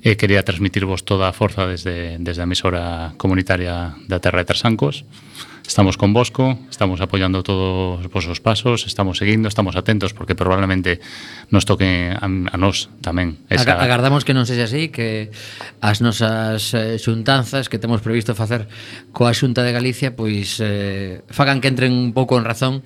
E quería transmitirvos toda a forza desde, desde a emisora comunitaria da Terra de Trasancos. Estamos con Bosco, estamos apoyando todos os vosos pasos, estamos seguindo, estamos atentos porque probablemente nos toque a, a nós tamén. Esa... Agardamos que non sexa así, que as nosas eh, xuntanzas que temos previsto facer coa Xunta de Galicia pois eh, fagan que entren un pouco en razón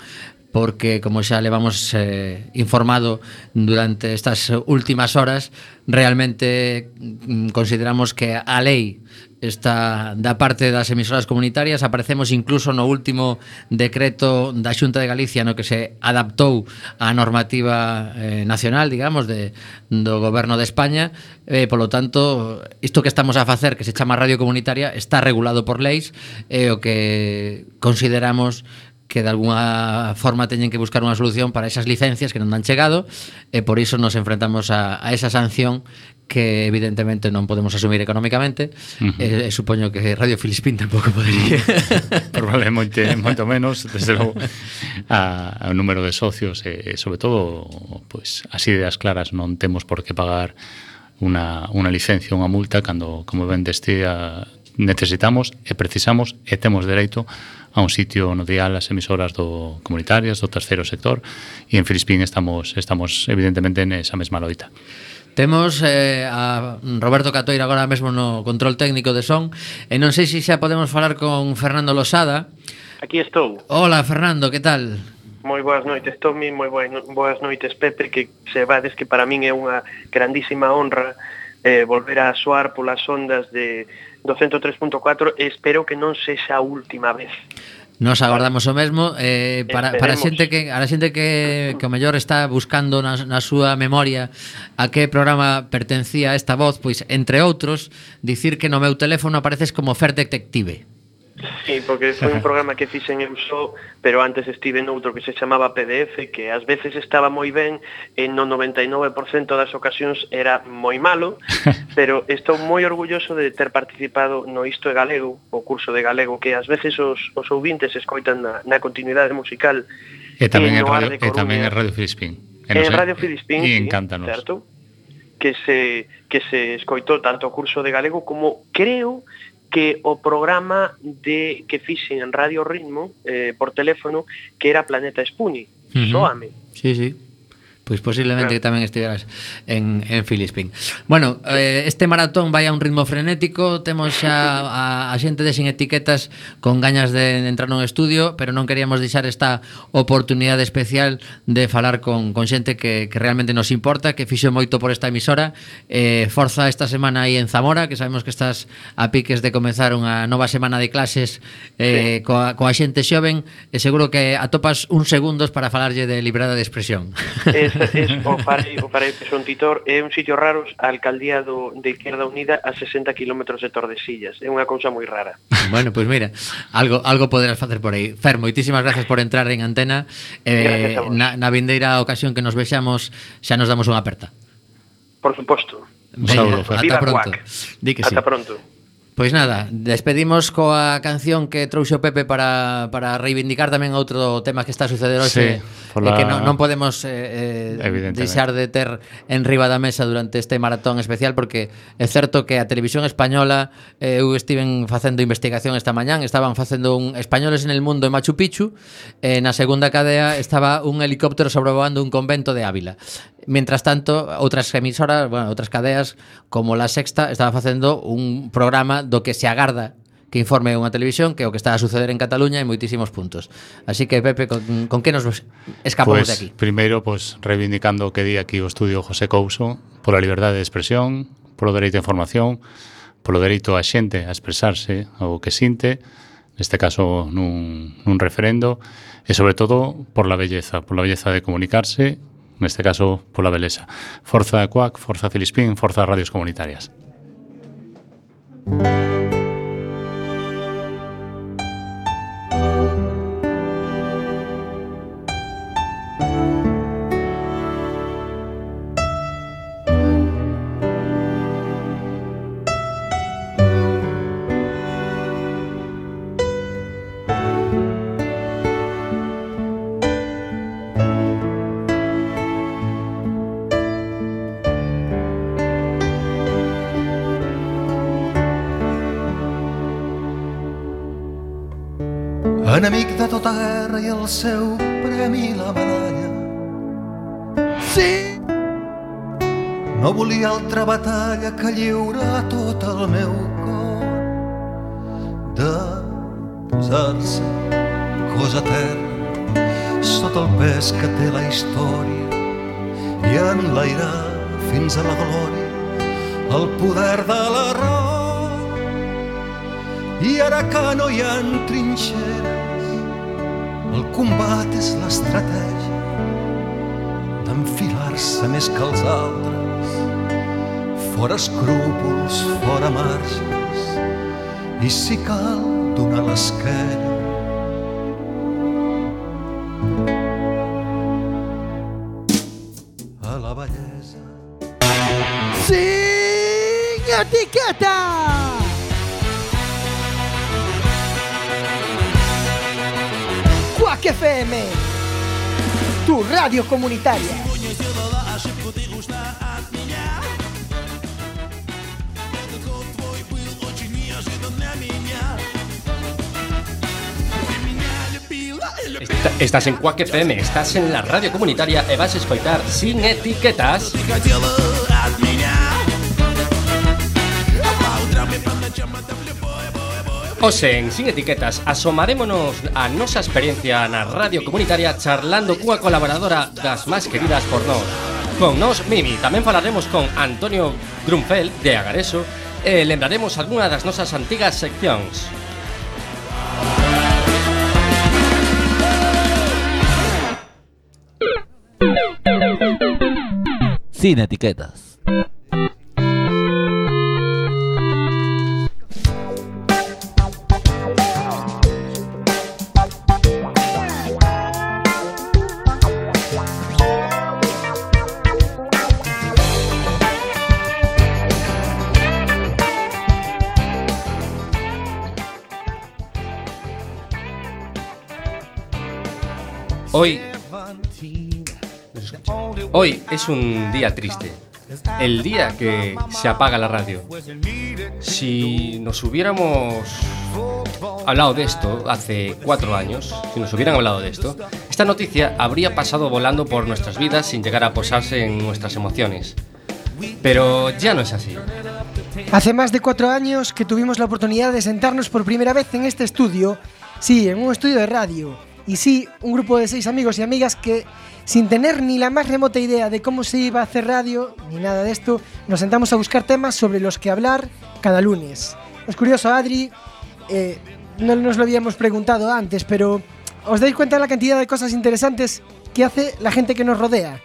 porque como xa levamos eh, informado durante estas últimas horas, realmente mm, consideramos que a lei está da parte das emisoras comunitarias. Aparecemos incluso no último decreto da Xunta de Galicia no que se adaptou á normativa eh, nacional, digamos, de, do goberno de España. Eh, polo tanto, isto que estamos a facer que se chama radio comunitaria está regulado por leis e eh, o que consideramos que de alguna forma teñen que buscar unha solución para esas licencias que non han chegado e por iso nos enfrentamos a, a esa sanción que evidentemente non podemos asumir económicamente uh -huh. e, e supoño que Radio Filispín tampouco podería. Probablemente moito menos desde logo. A, a número de socios e, e sobre todo pues, as ideas claras non temos por que pagar unha, unha licencia, unha multa cando, como ben destía necesitamos e precisamos e temos dereito a a un sitio no dial as emisoras do comunitarias, do terceiro sector, e en Filispín estamos, estamos evidentemente nesa mesma loita. Temos eh, a Roberto Catoira agora mesmo no control técnico de son E non sei se xa podemos falar con Fernando Losada Aquí estou Hola Fernando, que tal? Moi boas noites Tommy, moi boas, boas noites Pepe Que se vades que para min é unha grandísima honra eh, Volver a soar polas ondas de, do 103.4 e espero que non sexa a última vez. Nos agardamos o mesmo eh, para, para a xente que a xente que, que o mellor está buscando na, na súa memoria a que programa pertencía esta voz, pois entre outros, dicir que no meu teléfono apareces como Fer Detective. Sí, porque foi un programa que fixen eu só, pero antes estive noutro que se chamaba PDF, que ás veces estaba moi ben, e no 99% das ocasións era moi malo, pero estou moi orgulloso de ter participado no Isto é Galego, o curso de Galego, que ás veces os, os ouvintes escoitan na, na continuidade musical. E tamén en, radio, e tamén en Radio Filispín. En, en Radio Filispín, e sí, encántanos. certo? que se que se escoitou tanto o curso de galego como creo que o programa de que fixen en Radio Ritmo eh, por teléfono que era Planeta Espuni. Uh -huh. Soame. Sí, sí. Pois posiblemente claro. que tamén estiveras en, en Filispín. Bueno, eh, este maratón vai a un ritmo frenético, temos xa a, a xente de sin etiquetas con gañas de, entrar nun estudio, pero non queríamos deixar esta oportunidade especial de falar con, con xente que, que realmente nos importa, que fixo moito por esta emisora. Eh, forza esta semana aí en Zamora, que sabemos que estás a piques de comezar unha nova semana de clases eh, sí. coa, coa xente xoven, e seguro que atopas uns segundos para falarlle de liberada de expresión. Es es, o Farei, o Farei que son titor, é un sitio raro a alcaldía do, de Izquierda Unida a 60 km de Tordesillas. É unha cousa moi rara. Bueno, pois pues mira, algo algo poderás facer por aí. Fer, moitísimas gracias por entrar en antena. Eh, na, na vindeira ocasión que nos vexamos xa nos damos unha aperta. Por suposto. saludo, ata pronto. Di que sí. Pronto. Pois nada, despedimos coa canción que trouxe o Pepe para, para reivindicar tamén outro tema que está a suceder hoxe sí, pola... e que non, non podemos eh, eh, deixar de ter en riba da mesa durante este maratón especial porque é certo que a televisión española eh, eu estiven facendo investigación esta mañán estaban facendo un Españoles en el mundo en Machu Picchu e eh, na segunda cadea estaba un helicóptero sobrevoando un convento de Ávila. Mientras tanto, outras emisoras, bueno, outras cadeas como La Sexta estaba facendo un programa do que se agarda que informe unha televisión que o que está a suceder en Cataluña en moitísimos puntos. Así que, Pepe, con, con que nos escapamos pues, de aquí? Primeiro, pues, reivindicando o que di aquí o estudio José Couso pola liberdade de expresión, polo dereito a información, polo dereito a xente a expresarse o que sinte, neste caso nun, nun referendo, e sobre todo por la belleza, por la belleza de comunicarse neste caso pola beleza. Forza Coac, Forza Filispín, Forza Radios Comunitarias. Música combat és l'estratègia d'enfilar-se més que els altres, fora escrúpols, fora marges, i si cal donar l'esquena. A la bellesa. Sin etiqueta. Quack FM, tu radio comunitaria. Está- Estás en Quack FM, estás en la radio comunitaria e vas a escoitar sin etiquetas Oxe, en Sin Etiquetas asomarémonos a nosa experiencia na radio comunitaria charlando cunha colaboradora das máis queridas por nós. Con nós, Mimi, tamén falaremos con Antonio Grunfeld, de Agareso, e lembraremos algunha das nosas antigas seccións. Sin Etiquetas. Hoy es un día triste. El día que se apaga la radio. Si nos hubiéramos hablado de esto hace cuatro años, si nos hubieran hablado de esto, esta noticia habría pasado volando por nuestras vidas sin llegar a posarse en nuestras emociones. Pero ya no es así. Hace más de cuatro años que tuvimos la oportunidad de sentarnos por primera vez en este estudio, sí, en un estudio de radio, y sí, un grupo de seis amigos y amigas que, sin tener ni la más remota idea de cómo se iba a hacer radio, ni nada de esto, nos sentamos a buscar temas sobre los que hablar cada lunes. Es curioso, Adri, eh, no nos lo habíamos preguntado antes, pero ¿os dais cuenta de la cantidad de cosas interesantes que hace la gente que nos rodea?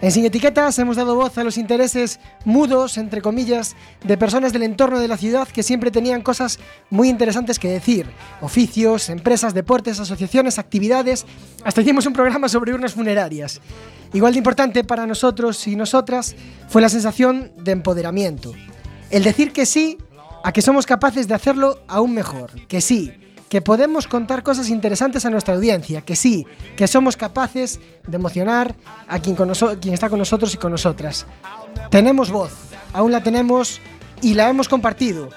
En Sin Etiquetas hemos dado voz a los intereses mudos, entre comillas, de personas del entorno de la ciudad que siempre tenían cosas muy interesantes que decir. Oficios, empresas, deportes, asociaciones, actividades. Hasta hicimos un programa sobre urnas funerarias. Igual de importante para nosotros y nosotras fue la sensación de empoderamiento. El decir que sí a que somos capaces de hacerlo aún mejor. Que sí, que podemos contar cosas interesantes a nuestra audiencia, que sí, que somos capaces de emocionar a quien, está con nosotros y con nosotras. Tenemos voz, aún la tenemos y la hemos compartido.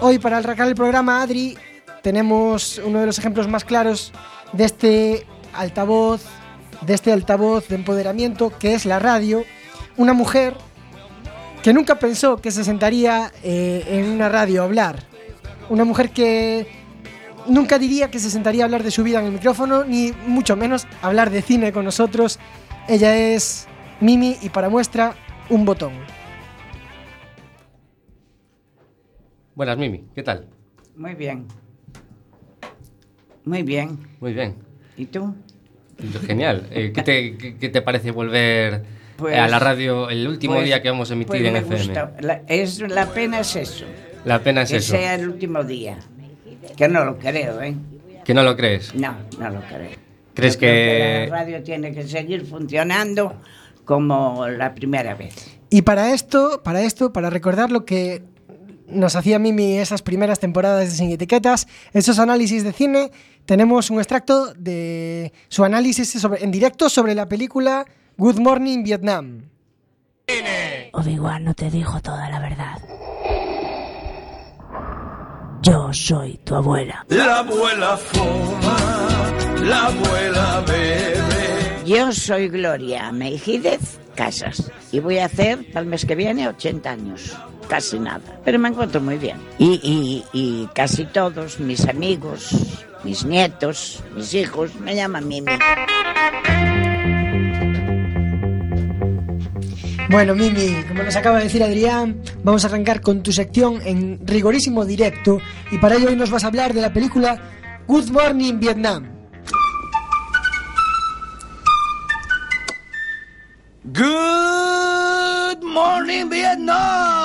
Hoy para arrancar el programa, Adri, tenemos uno de los ejemplos más claros de este altavoz, de este altavoz de empoderamiento que es la radio. Una mujer que nunca pensó que se sentaría eh, en una radio a hablar. Una mujer que nunca diría que se sentaría a hablar de su vida en el micrófono, ni mucho menos hablar de cine con nosotros. Ella es Mimi y para muestra, un botón. Buenas, Mimi, ¿qué tal? Muy bien. Muy bien. Muy bien. ¿Y tú? Genial. Eh, ¿qué, te, qué- qué te parece volver Pues- eh, a la radio el último Pues- día que vamos a emitir pues en FM? gusta. La, es, la pena es eso. La pena es que eso. sea el último día. Que no lo creo, ¿eh? ¿Que no lo crees? No, no lo creo. ¿Crees Yo creo que- la radio tiene que seguir funcionando como la primera vez? Y para esto, para esto, para recordar lo que nos hacía Mimi esas primeras temporadas de Sin Etiquetas, esos análisis de cine, tenemos un extracto de su análisis sobre- en directo sobre la película Good Morning Vietnam. Obi-Wan no te dijo toda la verdad. Yo soy tu abuela. La abuela fuma la abuela bebe. Yo soy Gloria Meijídez Casas y voy a hacer para el mes que viene 80 años. Casi nada, pero me encuentro muy bien. Y, y- y casi todos mis amigos, mis nietos, mis hijos me llaman Mimi. Bueno, Mimi, como nos acaba de decir Adrián, vamos a arrancar con tu sección en rigorísimo directo y para ello hoy nos vas a hablar de la película Good Morning Vietnam. Good morning, Vietnam.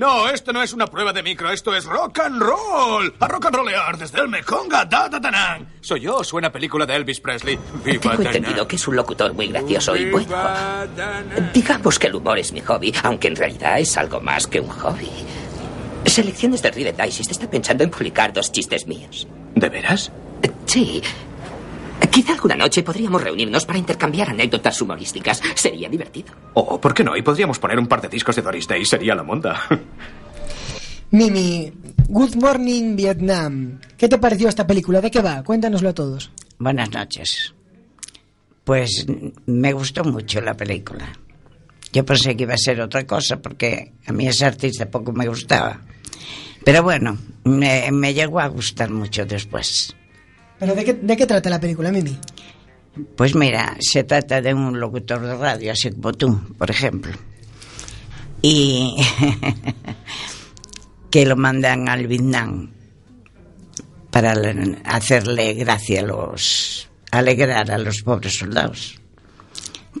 No, esto no es una prueba de micro, esto es rock and roll. A rock and rollear desde el Mekong a Dadatanang. Soy yo, suena película de Elvis Presley. Viva Tengo entendido que es un locutor muy gracioso y bueno. Digamos que el humor es mi hobby, aunque en realidad es algo más que un hobby. Selecciones de Reader Digest está pensando en publicar dos chistes míos. ¿De veras? Sí. Quizá alguna noche podríamos reunirnos para intercambiar anécdotas humorísticas. Sería divertido. Oh, ¿por qué no? Y podríamos poner un par de discos de Doris Day, sería la monda. Mimi, Good Morning Vietnam. ¿Qué te pareció esta película? ¿De qué va? Cuéntanoslo a todos. Buenas noches. Pues me gustó mucho la película. Yo pensé que iba a ser otra cosa porque a mí ese artista poco me gustaba. Pero bueno, me, me llegó a gustar mucho después. ¿Pero de qué, de qué trata la película, Mimi? Pues mira, se trata de un locutor de radio, así como tú, por ejemplo. Y que lo mandan al Vietnam para le- hacerle gracia a los. alegrar a los pobres soldados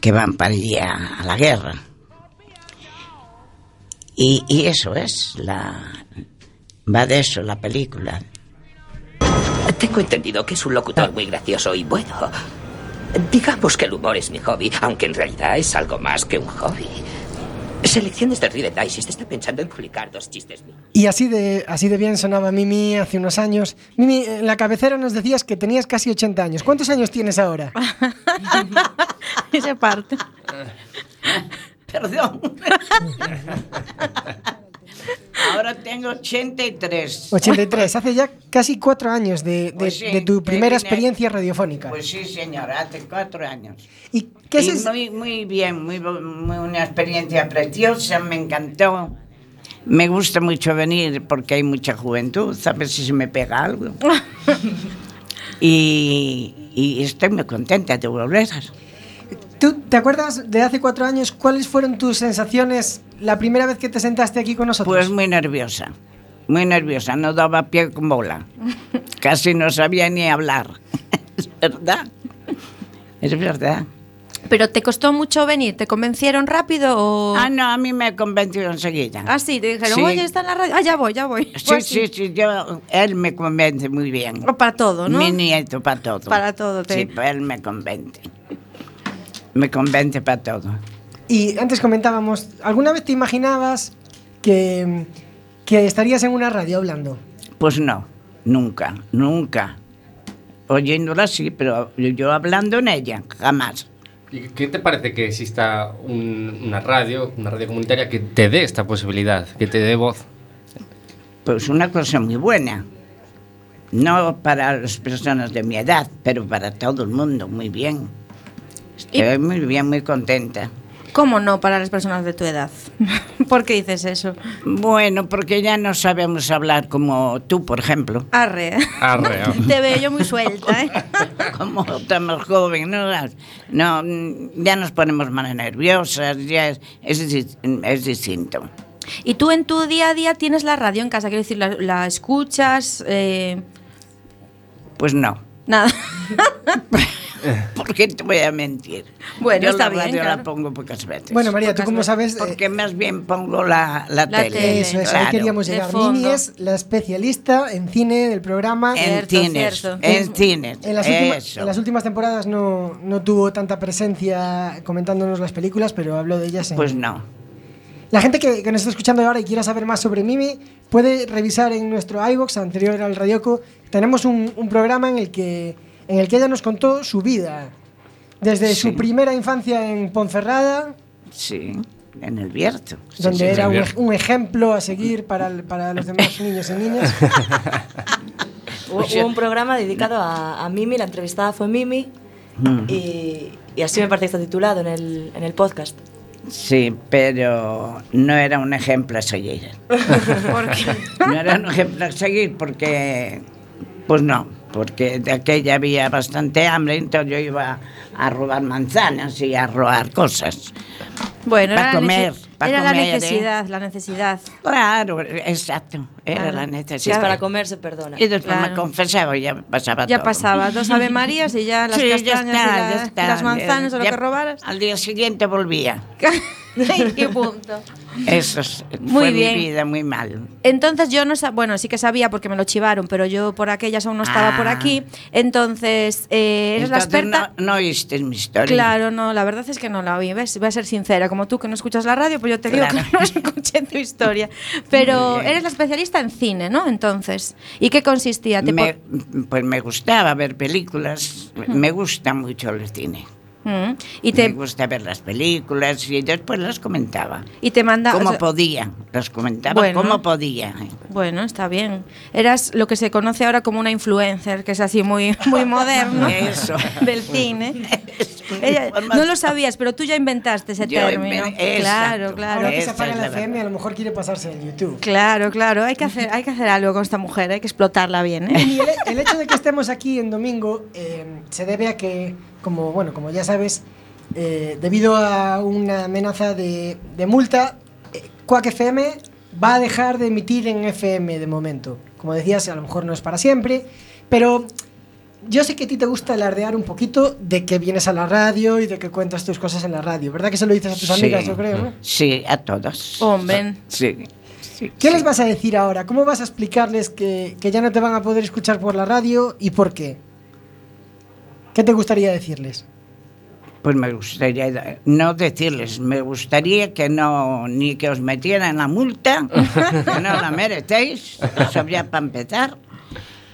que van para allí a, a la guerra. Y, y eso es, la. va de eso la película. Tengo entendido que es un locutor muy gracioso y bueno. Digamos que el humor es mi hobby, aunque en realidad es algo más que un hobby. Selecciones de Reader Digest está pensando en publicar dos chistes. Y así de, así de bien sonaba Mimi hace unos años. Mimi, en la cabecera nos decías que tenías casi 80 años. ¿Cuántos años tienes ahora? Esa parte. Perdón. Ahora tengo 83. 83. Hace ya casi cuatro años de, de- Pues sí, de tu primera vine- experiencia radiofónica. Pues sí, señor, hace cuatro años. ¿Y qué Y es muy, muy bien, muy, muy- una experiencia preciosa, me encantó. Me gusta mucho venir porque hay mucha juventud, a ver si se me pega algo. y, y estoy muy contenta de volver. ¿Tú te acuerdas de hace cuatro años cuáles fueron tus sensaciones la primera vez que te sentaste aquí con nosotros? Pues muy nerviosa, muy nerviosa, no daba pie con bola. Casi no sabía ni hablar. es verdad, es verdad. Pero te costó mucho venir, ¿te convencieron rápido o...? Ah, no, a mí me convenció enseguida. Ah, sí, te dijeron, Sí. oye, está en la radio. Ah, ya voy, ya voy. Sí, Pues sí, sí, yo, él me convence muy bien. O para todo, ¿no? Mi nieto, para todo. Para todo, te- Sí, pues él me convence. Me convence para todo. Y antes comentábamos, ¿alguna vez te imaginabas que, que estarías en una radio hablando? Pues no, nunca, nunca. Oyéndola sí, pero yo hablando en ella, jamás. ¿Y qué te parece que exista un- una radio, una radio comunitaria que te dé esta posibilidad, que te dé voz? Pues una cosa muy buena. No para las personas de mi edad, pero para todo el mundo, muy bien. Estoy muy bien, muy contenta. ¿Cómo no para las personas de tu edad? ¿Por qué dices eso? Bueno, porque ya no sabemos hablar como tú, por ejemplo. Arre. Arre, ah. Te veo yo muy suelta, ¿eh? Como estamos joven, ¿no? No, ya nos ponemos más nerviosas, ya es, es, es distinto. Y tú en tu día a día tienes la radio en casa, quiero decir, la, la escuchas, eh, Pues no. nada. ¿Por qué te voy a mentir? Bueno, Yo está la bien, claro. la pongo pocas veces. Bueno, María, tú como sabes... eh, Porque más bien pongo la, la, La tele. tele. Eso, eso, ahí Claro. queríamos de llegar. Mimi es la especialista en cine del programa. En cines, en cines. En las, últimas, Eso. en las últimas temporadas no, no tuvo tanta presencia comentándonos las películas, pero habló de ellas en... Pues no. La gente que, que nos está escuchando ahora y quiera saber más sobre Mimi puede revisar en nuestro iBox anterior al Radioco. Tenemos un, un programa en el, que, en el que ella nos contó su vida. Desde Sí. su primera infancia en Ponferrada, Sí, en el Bierzo. Sí, donde sí, era un, un ejemplo a seguir para, el- para los demás niños y niñas. Hubo, hubo un programa dedicado a, a Mimi, la entrevistada fue Mimi, Mm. y, y así me parece que está titulado en el, en el podcast. Sí, pero no era un ejemplo a seguir. No era un ejemplo a seguir porque, pues no, porque de aquella había bastante hambre, entonces yo iba a robar manzanas y a robar cosas. Bueno, Pa' era, la comer, nece- pa' era la comer, ¿eh? necesidad, la necesidad. Claro, exacto, era Claro. la Si necesidad. es para comer, se perdona. Y después me confesaba y ya pasaba Ya todo. pasaba, dos Ave Marías y ya las Sí, ya castañas está, y, la- ya está. y las manzanas o lo Ya- que robaras. Al día siguiente volvía. ¿Qué punto? Eso es- Muy fue bien. mi vida muy mal. Entonces yo no sabía, bueno, sí que sabía porque me lo chivaron, pero yo por aquellas aún no estaba por Ah. aquí. Entonces, eh, eres la experta. No, no oíste mi historia. Claro, no, la verdad es que no la oí, ¿ves? Voy a ser sincera, como tú que no escuchas la radio, pues yo te digo que no escuché tu historia. Pero eres la especialista en cine, ¿no? Entonces, ¿y qué consistía? ¿Te Me- po- pues me gustaba ver películas, me gusta mucho el cine. Mm, y Me te gusta ver las películas y después las comentaba. y te manda Como o sea, podía, las comentaba Bueno. como podía. Bueno, está bien. Eras lo que se conoce ahora como una influencer, que es así muy, muy moderno Eso. del cine. Ella- no lo sabías, pero tú ya inventaste ese Yo término. inven- Claro, claro. Ahora que se apaga la FM, a lo mejor quiere pasarse en YouTube. Claro, claro. Hay que hacer, hay que hacer algo con esta mujer, hay que explotarla bien. ¿eh? Y el, el hecho de que estemos aquí en domingo eh, se debe a que, como bueno, como ya sabes, eh, debido a una amenaza de, de multa, eh, Quack FM va a dejar de emitir en FM de momento. Como decías, a lo mejor no es para siempre, pero yo sé que a ti te gusta alardear un poquito de que vienes a la radio y de que cuentas tus cosas en la radio. ¿Verdad que se lo dices a tus Sí. amigas, yo creo? ¿no? Sí, a todas. Hombre. Sí. sí, ¿Qué sí. les vas a decir ahora? ¿Cómo vas a explicarles que, que ya no te van a poder escuchar por la radio y por qué? ¿Qué te gustaría decirles? Pues me gustaría no decirles, me gustaría que no ni que os metieran la multa, que no la merecéis, eso ya para empezar,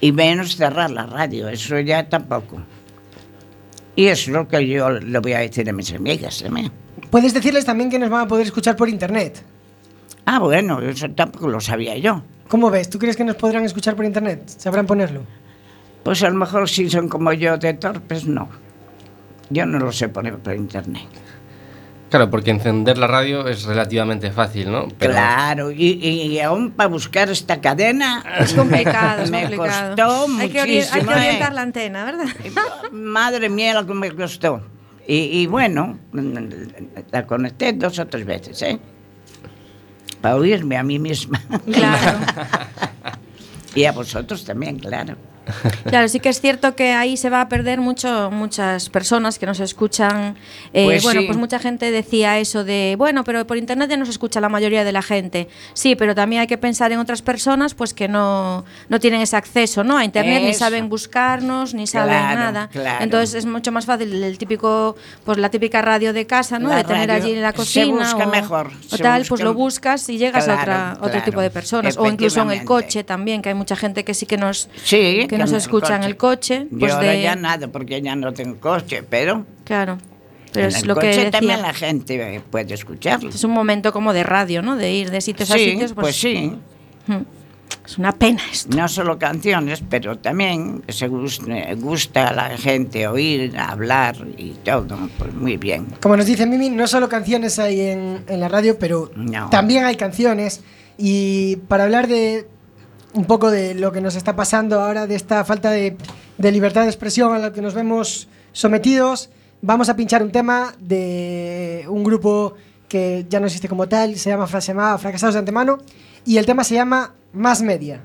y menos cerrar la radio, eso ya tampoco. Y es lo que yo le voy a decir a mis amigas también. Puedes decirles también que nos van a poder escuchar por internet. Ah, bueno, eso tampoco lo sabía yo. ¿Cómo ves? ¿Tú crees que nos podrán escuchar por internet? ¿Sabrán ponerlo? Pues a lo mejor si son como yo de torpes, no. Yo no lo sé poner por internet. Claro, porque encender la radio es relativamente fácil, ¿no? Pero- Claro, y, y aún para buscar esta cadena Es complicado, es me complicado. costó hay, que ori- hay muchísimo. que ¿eh? orientar la antena, ¿verdad? Madre mía, lo que me costó. Y, y bueno, la conecté dos o tres veces, ¿eh? Para oírme a mí misma. Claro. y a vosotros también, claro. Claro, sí que es cierto que ahí se va a perder mucho muchas personas que nos escuchan. eh, Pues bueno, sí. pues mucha gente decía eso de, bueno, pero por internet ya nos escucha la mayoría de la gente. Sí, pero también hay que pensar en otras personas pues que no, no tienen ese acceso ¿no? a internet, ni Eso. saben buscarnos, ni saben Claro, nada. claro. Entonces es mucho más fácil el típico, pues la típica radio de casa, ¿no? La de tener radio allí en la se cocina. busca o, mejor, o se tal, pues busca- lo buscas y llegas a Claro, otra, otro tipo de personas. O incluso en el coche también, que hay mucha gente que sí que nos, Sí, que nos en el escucha en coche. el coche. Yo Pues ahora de, ya nada, porque ya no tengo coche, pero, Claro. Pero en es el lo que coche decía. también la gente puede escucharlo. Es un momento como de radio, ¿no? De ir de sitios a Sí, sitios. pues sí. Mm. Es una pena esto. No solo canciones, pero también se gusta, gusta a la gente oír, hablar y todo, pues muy bien. Como nos dice Mimi, no solo canciones hay en, en la radio, pero No. también hay canciones. Y para hablar de un poco de lo que nos está pasando ahora, de esta falta de, libertad de expresión a la que nos vemos sometidos, vamos a pinchar un tema de un grupo que ya no existe como tal, se llama, se llama Fracasados de Antemano, y el tema se llama Más Media.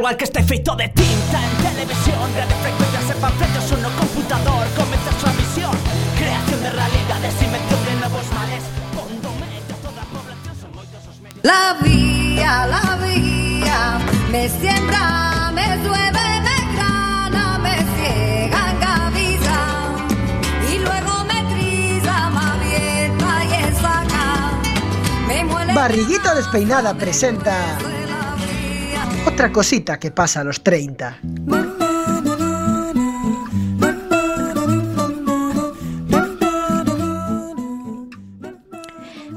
Igual que este feito de tinta en televisión. Radiofrecuencias en panfletos ou no computador Comeza a súa misión Creación de realidades, invención de novos males toda población son moitos os medios. La vía, la vía, me siembra, me llueve, me grana, me ciega, engaviza y luego me trilla, me avienta y me muele. Barriguita despeinada presenta otra cosita que pasa a los 30.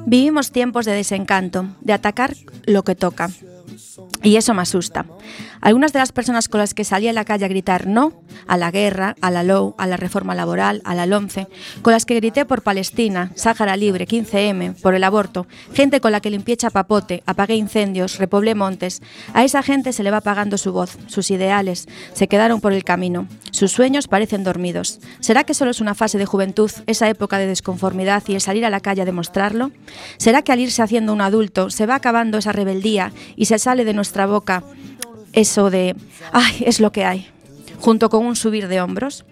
Vivimos tiempos de desencanto, de atacar lo que toca. Y eso me asusta. Algunas de las personas con las que salí a la calle a gritar no a la guerra, a la LOU, a la reforma laboral, a la LOMCE, con las que grité por Palestina, Sáhara Libre, 15M, por el aborto, gente con la que limpié chapapote, apagué incendios, repoblé montes, a esa gente se le va apagando su voz, sus ideales, se quedaron por el camino, sus sueños parecen dormidos. ¿Será que solo es una fase de juventud, esa época de desconformidad y el salir a la calle a demostrarlo? ¿Será que al irse haciendo un adulto se va acabando esa rebeldía y se sale de nuestra boca eso de, ay, es lo que hay, junto con un subir de hombros.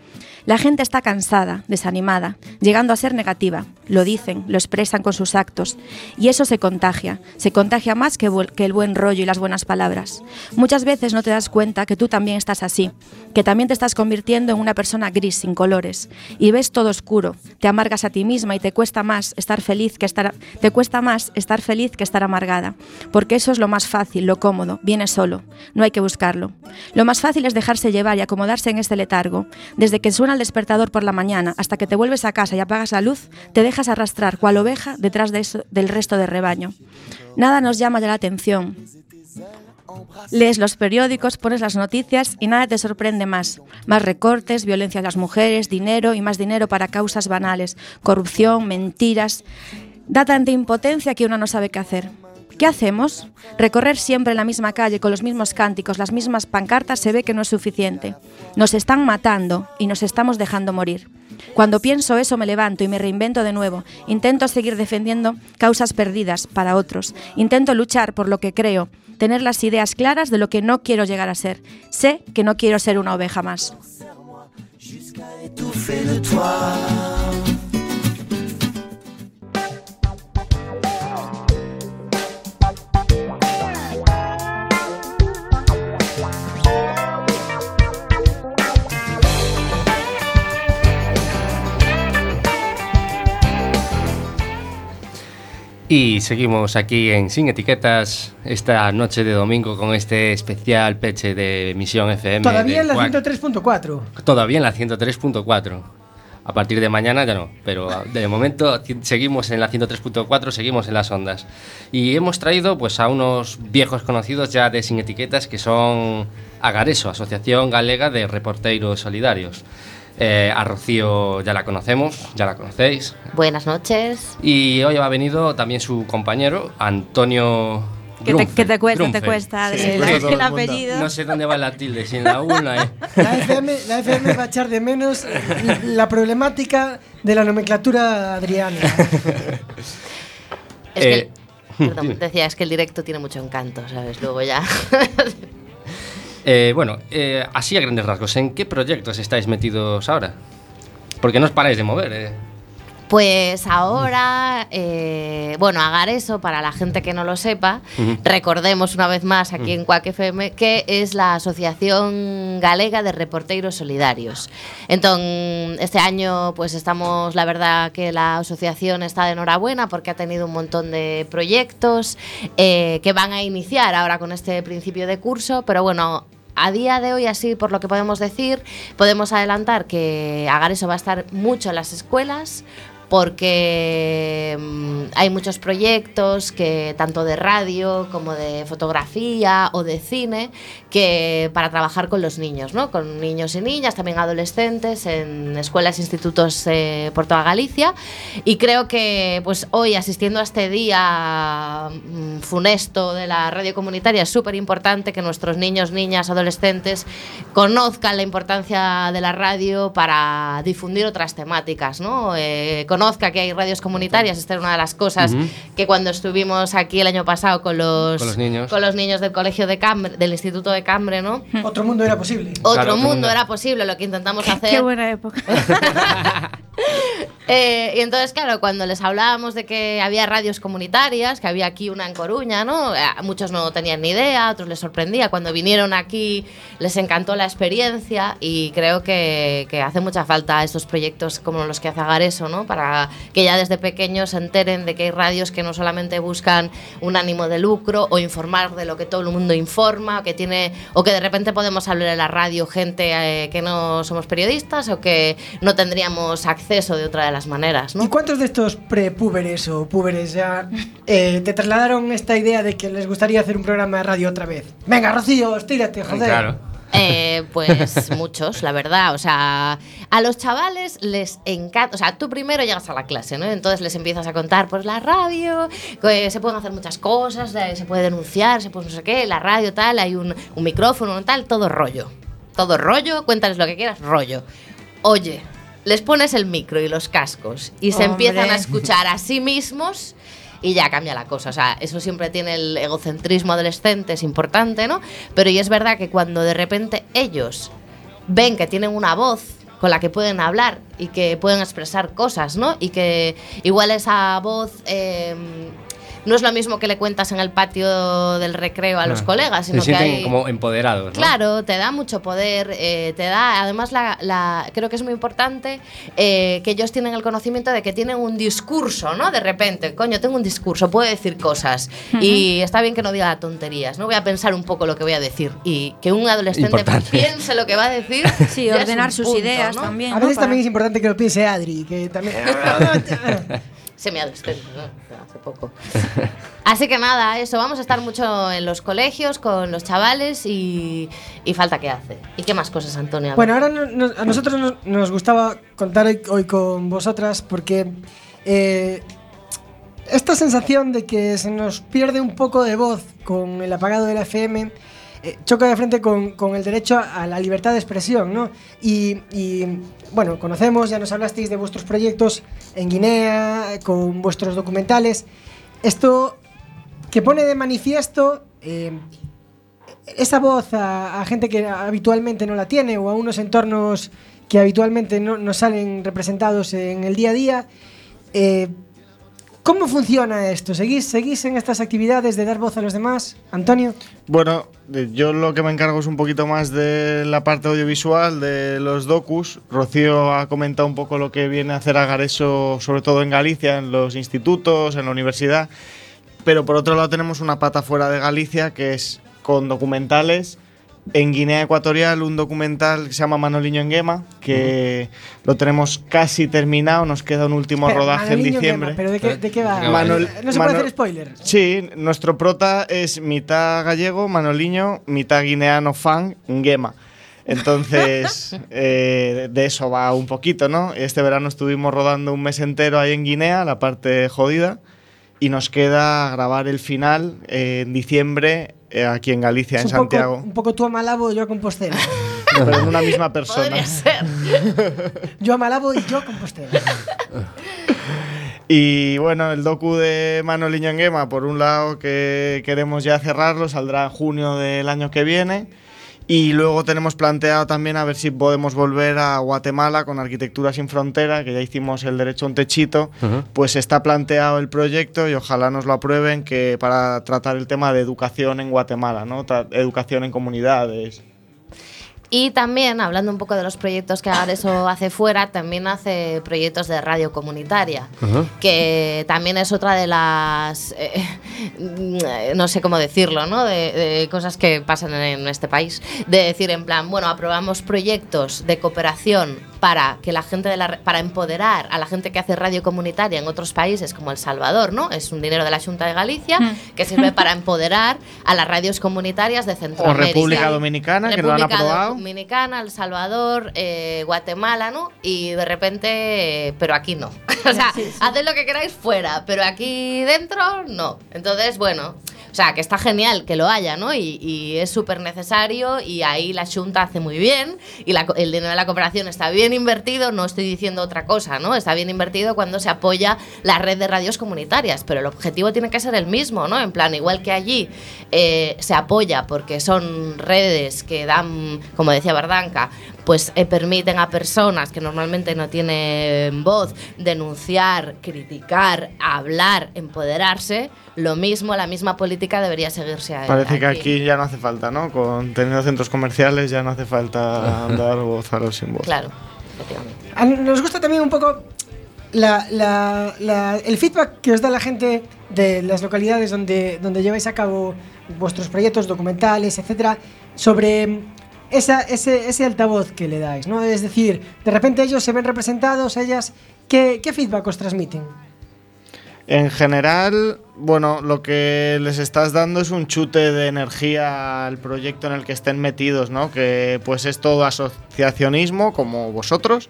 La gente está cansada, desanimada, llegando a ser negativa. Lo dicen, lo expresan con sus actos. Y eso se contagia. Se contagia más que, que el buen rollo y las buenas palabras. Muchas veces no te das cuenta que tú también estás así, que también te estás convirtiendo en una persona gris, sin colores. Y ves todo oscuro. Te amargas a ti misma y te cuesta más estar feliz que estar, te cuesta más estar feliz que estar amargada. Porque eso es lo más fácil, lo cómodo, viene solo. No hay que buscarlo. Lo más fácil es dejarse llevar y acomodarse en este letargo. Desde que suena el despertador por la mañana hasta que te vuelves a casa y apagas la luz, te dejas arrastrar cual oveja detrás de del resto del rebaño. Nada nos llama ya la atención. Lees los periódicos, pones las noticias y nada te sorprende más. Más recortes, violencia a las mujeres, dinero y más dinero para causas banales, corrupción, mentiras. Da tanta impotencia que uno no sabe qué hacer. ¿Qué hacemos? Recorrer siempre la misma calle con los mismos cánticos, las mismas pancartas se ve que no es suficiente. Nos están matando y nos estamos dejando morir. Cuando pienso eso me levanto y me reinvento de nuevo. Intento seguir defendiendo causas perdidas para otros. Intento luchar por lo que creo, tener las ideas claras de lo que no quiero llegar a ser. Sé que no quiero ser una oveja más. Y seguimos aquí en Sin Etiquetas esta noche de domingo con este especial peche de Misión FM. Todavía en la Quack. 103.4. Todavía en la 103.4. A partir de mañana ya no, pero de momento seguimos en la 103.4, seguimos en las ondas. Y hemos traído pues a unos viejos conocidos ya de Sin Etiquetas que son Agareso, Asociación Galega de Reporteiros Solidarios. Eh, a Rocío ya la conocemos, ya la conocéis. Buenas noches. Y hoy ha venido también su compañero, Antonio. Que te, Grunfeld. que te cuesta, te Sí, el, el el apellido. No sé dónde va la tilde, si en la una, ¿eh? La FM, la FM va a echar de menos la problemática de la nomenclatura adriana. Es que, Eh, perdón, dime. decía, es que el directo tiene mucho encanto, ¿sabes? Luego ya. Eh, bueno, eh, así a grandes rasgos, ¿en qué proyectos estáis metidos ahora? Porque no os paráis de mover, ¿eh? Pues ahora, eh, bueno, Agareso, para la gente que no lo sepa, recordemos una vez más aquí en Cuac FM que es la Asociación Galega de Reporteros Solidarios. Entonces, este año pues estamos, la verdad que la asociación está de enhorabuena porque ha tenido un montón de proyectos eh, que van a iniciar ahora con este principio de curso, pero bueno, a día de hoy, así por lo que podemos decir, podemos adelantar que Agareso va a estar mucho en las escuelas porque mm, hay muchos proyectos que tanto de radio como de fotografía o de cine que para trabajar con los niños, ¿no? Con niños y niñas, también adolescentes en escuelas institutos eh, por toda Galicia y creo que pues hoy asistiendo a este día mm, funesto de la radio comunitaria es súper importante que nuestros niños, niñas, adolescentes conozcan la importancia de la radio para difundir otras temáticas, ¿no? Eh, conozca que hay radios comunitarias, esta era una de las cosas Ujú. que cuando estuvimos aquí el año pasado con los, Con los niños. con los niños del colegio de Cambre, del Instituto de Cambre, ¿no? Otro mundo era posible. Otro mundo era posible lo que intentamos hacer. Qué buena época. Eh, y entonces, claro, cuando les hablábamos de que había radios comunitarias, que había aquí una en Coruña, ¿no? Eh, muchos no tenían ni idea, a otros les sorprendía. Cuando vinieron aquí les encantó la experiencia y creo que, que hace mucha falta estos proyectos como los que hace Agareso, ¿no? Para que ya desde pequeños se enteren de que hay radios que no solamente buscan un ánimo de lucro o informar de lo que todo el mundo informa, o que tiene o que de repente podemos hablar en la radio gente eh, que no somos periodistas o que no tendríamos acceso de otra de las maneras, ¿no? ¿Y cuántos de estos prepúberes o púberes ya eh, te trasladaron esta idea de que les gustaría hacer un programa de radio otra vez? Venga, Rocío, estírate, joder. Eh, pues muchos, la verdad. O sea, a los chavales les encanta. O sea, tú primero llegas a la clase, ¿no? Entonces les empiezas a contar, pues la radio, que se pueden hacer muchas cosas, se puede denunciar, se puede no sé qué, la radio tal, hay un, un micrófono tal, todo rollo. Todo rollo, cuéntales lo que quieras, rollo. Oye, les pones el micro y los cascos y se empiezan a escuchar a sí mismos y ya cambia la cosa. O sea, eso siempre tiene el egocentrismo adolescente, es importante, ¿no? Pero y es verdad que cuando de repente ellos ven que tienen una voz con la que pueden hablar y que pueden expresar cosas, ¿no? Y que igual esa voz eh, no es lo mismo que le cuentas en el patio del recreo a los Ah. colegas, Se sino que sienten hay... como empoderados, ¿no? Claro, te da mucho poder, eh, te da, además la, la- creo que es muy importante eh, que ellos tienen el conocimiento de que tienen un discurso, ¿no? De repente, coño, tengo un discurso, puedo decir cosas y está bien que no diga tonterías, ¿no? Voy a pensar un poco lo que voy a decir y que un adolescente Importante. piense lo que va a decir. Sí, ordenar sus punto, ideas ¿no? también. A veces también es importante que lo piense Adri, que también... Semiadolescente, ¿no? Hace poco. Así que nada, eso, vamos a estar mucho en los colegios con los chavales y, y falta que hace. ¿Y qué más cosas, Antonio? A ver. Bueno, ahora no- no- a nosotros nos, nos gustaba contar hoy, hoy con vosotras porque eh, esta sensación de que se nos pierde un poco de voz con el apagado de la FM eh, choca de frente con, con el derecho a, la libertad de expresión, ¿no? Y, bueno, conocemos, ya nos hablasteis de vuestros proyectos en Guinea, con vuestros documentales. Esto que pone de manifiesto eh, esa voz a, a gente que habitualmente no la tiene o a unos entornos que habitualmente no, no salen representados en el día a día. eh, ¿Cómo funciona esto? ¿Seguís, ¿Seguís en estas actividades de dar voz a los demás? Antonio. Bueno, eh, yo lo que me encargo es un poquito más de la parte audiovisual, de los docus. Rocío ha comentado un poco lo que viene a hacer Agareso, sobre todo en Galicia, en los institutos, en la universidad. Pero por otro lado tenemos una pata fuera de Galicia que es con documentales. En Guinea Ecuatorial un documental que se llama Manoliño en Gema, que lo tenemos casi terminado, nos queda un último Espera, rodaje en diciembre. Gema, ¿Pero de qué, de qué va? Manol- no se puede Manol- hacer spoiler. Sí, nuestro prota es mitad gallego, Manoliño, mitad guineano fan, Ngema. Entonces, eh, de eso va un poquito, ¿no? Este verano estuvimos rodando un mes entero ahí en Guinea, la parte jodida, y nos queda grabar el final eh, en diciembre aquí en Galicia, Es en un poco, Santiago. un poco tú a Malabo y yo a Compostela. Pero en una misma persona. Podría ser. yo a Malabo y yo a Compostela. Y bueno, el docu de Manoliño en Gema, por un lado que queremos ya cerrarlo, saldrá en junio del año que viene. Y luego tenemos planteado también a ver si podemos volver a Guatemala con Arquitectura sin Frontera, que ya hicimos el derecho a un techito. Pues está planteado el proyecto y ojalá nos lo aprueben que para tratar el tema de educación en Guatemala, ¿no? Tra- educación en comunidades. Y también, hablando un poco de los proyectos que Agareso hace fuera, también hace proyectos de radio comunitaria, que también es otra de las, eh, no sé cómo decirlo, ¿no? De, de cosas que pasan en este país. De decir, en plan, bueno, aprobamos proyectos de cooperación para que la gente de la, re- para empoderar a la gente que hace radio comunitaria en otros países como El Salvador, ¿no? Es un dinero de la Junta de Galicia que sirve para empoderar a las radios comunitarias de O Centroamérica. República Dominicana, que lo han República aprobado. Dominicana, El Salvador, eh, Guatemala, ¿no? Y de repente, eh, pero aquí no. o sea, haced lo que queráis fuera, pero aquí dentro no. Entonces, bueno, o sea, que está genial que lo haya, ¿no? Y, es súper necesario y ahí la Junta hace muy bien y el dinero de la cooperación está bien invertido, no estoy diciendo otra cosa, ¿no? Está bien invertido cuando se apoya la red de radios comunitarias, pero el objetivo tiene que ser el mismo, ¿no? En plan, igual que allí eh, se apoya porque son redes que dan, como decía Bardanca, pues eh, permiten a personas que normalmente no tienen voz denunciar, criticar, hablar, empoderarse, lo mismo, la misma política debería seguirse a Parece que aquí ya no hace falta, ¿no? Con teniendo centros comerciales ya no hace falta dar voz a los sin voz. Claro, efectivamente. Nos gusta también un poco la- la- la- el feedback que os da la gente de las localidades donde, donde lleváis a cabo vuestros proyectos documentales, etcétera, sobre esa, ese, ese altavoz que le dais, ¿no? Es decir, de repente ellos se ven representados, ellas, ¿qué, qué feedback os transmiten? En general, bueno, lo que les estás dando es un chute de energía al proyecto en el que estén metidos, ¿no? Que pues es todo asociacionismo, como vosotros.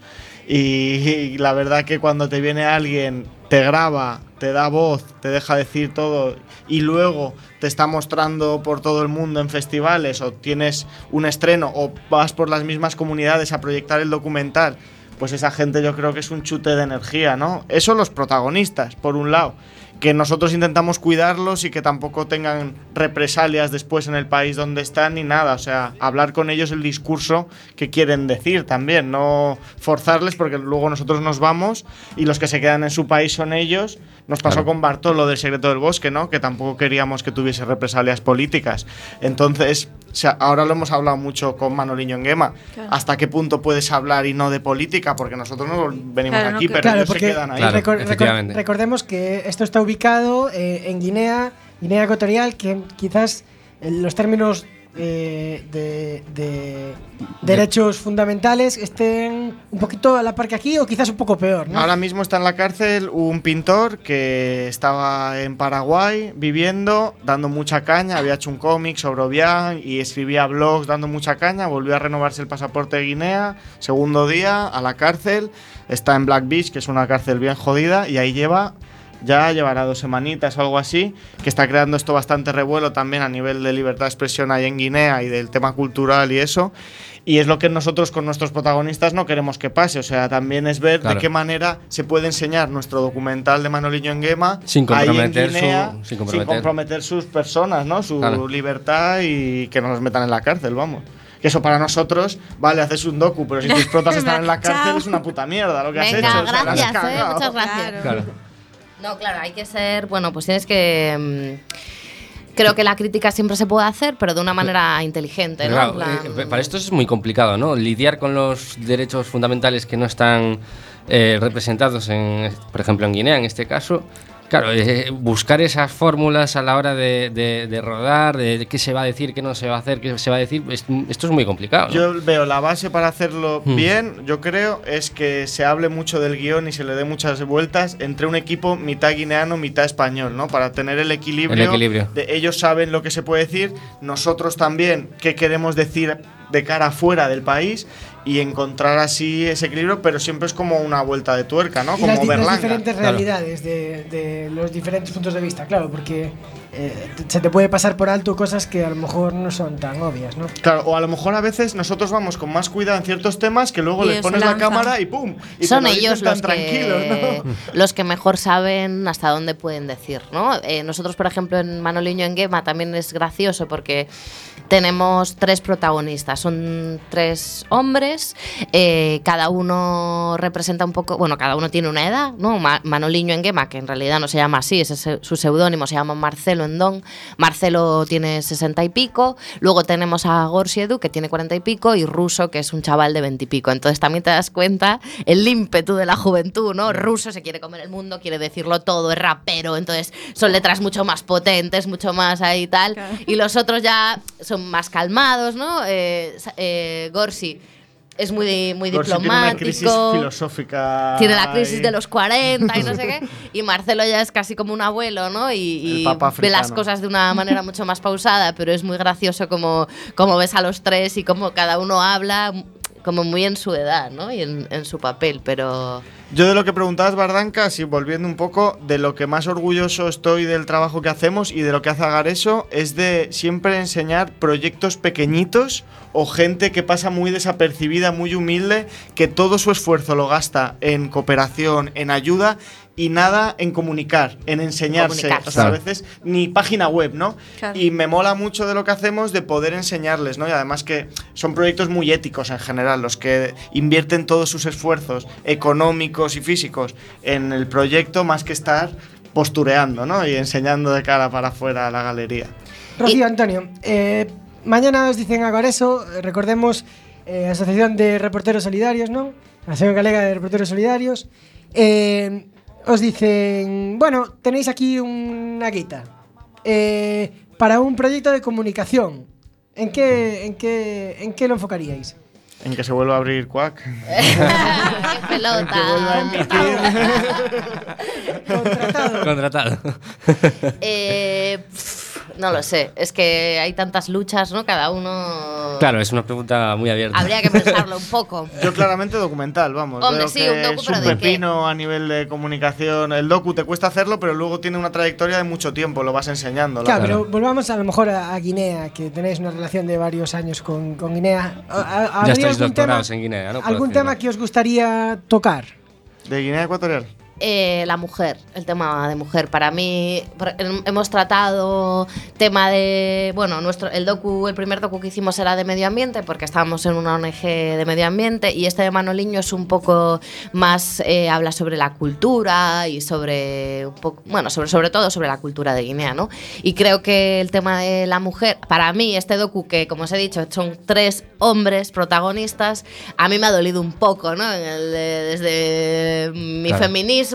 Y, la verdad que cuando te viene alguien, te graba, te da voz, te deja decir todo y luego te está mostrando por todo el mundo en festivales o tienes un estreno o vas por las mismas comunidades a proyectar el documental, pues esa gente yo creo que es un chute de energía, ¿no? Eso los protagonistas, por un lado, que nosotros intentamos cuidarlos y que tampoco tengan represalias después en el país donde están ni nada, o sea, hablar con ellos el discurso que quieren decir también, no forzarles porque luego nosotros nos vamos y los que se quedan en su país son ellos. Nos pasó Claro. con Bartolo del Secreto del Bosque, ¿no? Que tampoco queríamos que tuviese represalias políticas. Entonces, o sea, ahora lo hemos hablado mucho con Manoliño en Gema. Claro. ¿Hasta qué punto puedes hablar y no de política? Porque nosotros no venimos Claro, no, aquí, que- pero claro, ellos se quedan ahí. recor- recor- recordemos que esto está ubicado eh, en Guinea, Guinea Ecuatorial, que quizás los términos de, de derechos fundamentales estén un poquito a la par que aquí o quizás un poco peor. Ahora mismo está en la cárcel un pintor que estaba en Paraguay viviendo, dando mucha caña, había hecho un cómic sobre Obiang y escribía blogs dando mucha caña, volvió a renovarse el pasaporte de Guinea, segundo día a la cárcel, está en Black Beach, que es una cárcel bien jodida, y ahí lleva ya llevará dos semanitas o algo así, que está creando esto bastante revuelo también a nivel de libertad de expresión ahí en Guinea y del tema cultural y eso. Y es lo que nosotros con nuestros protagonistas no queremos que pase. O sea, también es ver Claro. de qué manera se puede enseñar nuestro documental de Manoliño en Gema Sin ahí en comprometer su- Guinea, sin comprometer. sus personas, ¿no? Su Claro. libertad y que no los metan en la cárcel, vamos. Que eso para nosotros, vale, haces un docu, pero si tus protas están en la cárcel es una puta mierda lo que has Venga, hecho. o sea, la has gracias, ¿eh? Muchas gracias. Claro. No, claro, hay que ser, bueno, pues tienes que... mm, creo que la crítica siempre se puede hacer, pero de una manera inteligente, ¿no? Claro, plan- eh, para esto es muy complicado, ¿no? Lidiar con los derechos fundamentales que no están eh, representados, en, por ejemplo, en Guinea, en este caso. Claro, eh, buscar esas fórmulas a la hora de, de- de rodar, de qué se va a decir, qué no se va a hacer, qué se va a decir, es- esto es muy complicado. ¿no? Yo veo la base para hacerlo Mm. bien, yo creo, es que se hable mucho del guion y se le dé muchas vueltas entre un equipo mitad guineano, mitad español, ¿no? Para tener el equilibrio. El equilibrio. De ellos saben lo que se puede decir, nosotros también qué queremos decir de cara afuera del país y encontrar así ese equilibrio, pero siempre es como una vuelta de tuerca, ¿no? Y Como las, las diferentes Claro. realidades de, de los diferentes puntos de vista, claro, porque eh, se te puede pasar por alto cosas que a lo mejor no son tan obvias, ¿no? Claro, o a lo mejor a veces nosotros vamos con más cuidado en ciertos temas que luego Y les pones la cámara y ¡pum! Y te Son lo ellos los que, ¿no? los que mejor saben hasta dónde pueden decir, ¿no? Eh, nosotros, por ejemplo, en Manoliño en Gema también es gracioso porque tenemos tres protagonistas, son tres hombres, eh, cada uno representa un poco, bueno, cada uno tiene una edad, ¿no? Ma- Manoliño en Gema, que en realidad no se llama así, ese es su seudónimo, se llama Marcelo Endón. Marcelo tiene sesenta y pico, luego tenemos a Gorsi Edu, que tiene cuarenta y pico, y Ruso, que es un chaval de veinte y pico. Entonces también te das cuenta el ímpetu de la juventud, ¿no? Ruso se quiere comer el mundo, quiere decirlo todo, es rapero, entonces son letras mucho más potentes, mucho más ahí y tal. Y los otros ya son más calmados, ¿no? Eh, eh, Gorsi es muy, muy Gorsi tiene una crisis diplomático. filosófica. Tiene la crisis de los 40 y no sé qué. Y Marcelo ya es casi como un abuelo, ¿no? Y, y ve las cosas de una manera mucho más pausada, pero es muy gracioso como, como ves a los tres y como cada uno habla como muy en su edad, ¿no? Y en, en su papel, pero... Yo de lo que preguntabas, Bardanca, sí, volviendo un poco, de lo que más orgulloso estoy del trabajo que hacemos y de lo que hace Agareso es de siempre enseñar proyectos pequeñitos o gente que pasa muy desapercibida, muy humilde, que todo su esfuerzo lo gasta en cooperación, en ayuda y nada en comunicar, en enseñarse. O sea, a veces ni página web, ¿no? Claro. Y me mola mucho de lo que hacemos de poder enseñarles, ¿no? Y además que son proyectos muy éticos en general, los que invierten todos sus esfuerzos económicos y físicos en el proyecto más que estar postureando, ¿no? Y enseñando de cara para afuera a la galería. Rocío, Antonio, eh, mañana os dicen agora eso, recordemos eh, Asociación de Reporteros Solidarios, ¿no? Asociación Galega de Reporteros Solidarios. Eh, os dicen, bueno, tenéis aquí una guita eh, para un proyecto de comunicación. ¿En qué, en qué, en qué lo enfocaríais? En que se vuelva a abrir Quack. ¡Qué pelota! Contratado. Eh, pf, no lo sé, es que hay tantas luchas, ¿no? Cada uno... Claro, es una pregunta muy abierta. Habría que pensarlo un poco. Yo claramente documental, vamos. Hombre, Veo sí, que un docu, es pero un ¿de qué? pepino a nivel de comunicación. El docu te cuesta hacerlo, pero luego tiene una trayectoria de mucho tiempo, lo vas enseñando. la Claro, pero volvamos a lo mejor a, a Guinea, que tenéis una relación de varios años con, con Guinea. ¿Ha- ha- Ya ¿habría estáis algún doctorados tema- en Guinea, ¿no? ¿Algún decirlo. tema que os gustaría tocar? ¿De Guinea Ecuatorial? Eh, la mujer, el tema de mujer. Para mí hemos tratado tema de, bueno, nuestro el docu, el primer docu que hicimos era de medio ambiente porque estábamos en una ONG de medio ambiente y este de Manoliño es un poco más eh, habla sobre la cultura y sobre un poco, bueno, sobre sobre todo sobre la cultura de Guinea, ¿no? Y creo que el tema de la mujer, para mí este docu que como os he dicho son tres hombres protagonistas, a mí me ha dolido un poco, ¿no? El desde mi Claro. feminismo,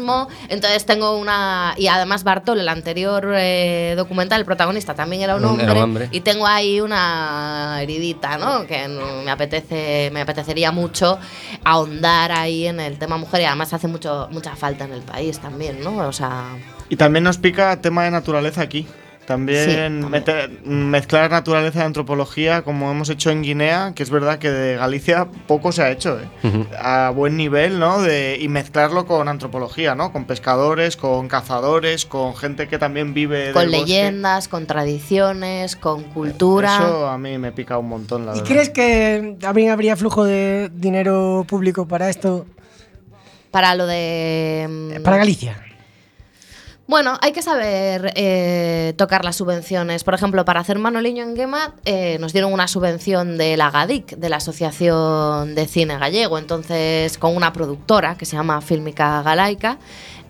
entonces tengo una y además Bartol, el anterior eh, documental, el protagonista también era un hombre, era un hombre. y tengo ahí una heridita, ¿no? Que me apetece me apetecería mucho ahondar ahí en el tema mujer y además hace mucho mucha falta en el país también, ¿no? O sea, Y también nos pica tema de naturaleza aquí. También, Sí, también. meter- mezclar naturaleza y antropología, como hemos hecho en Guinea, que es verdad que de Galicia poco se ha hecho, ¿eh? a buen nivel, ¿no? De, y mezclarlo con antropología, ¿no? Con pescadores, con cazadores, con gente que también vive con del bosque. leyendas, con tradiciones, con cultura. Eso a mí me pica un montón, la ¿Y verdad. crees que también habría flujo de dinero público para esto? Para lo de. mm, Para Galicia. Bueno, hay que saber eh, tocar las subvenciones. Por ejemplo, para hacer Manoliño en Gema eh, nos dieron una subvención de la GADIC, de la Asociación de Cine Gallego, entonces con una productora que se llama Fílmica Galaica.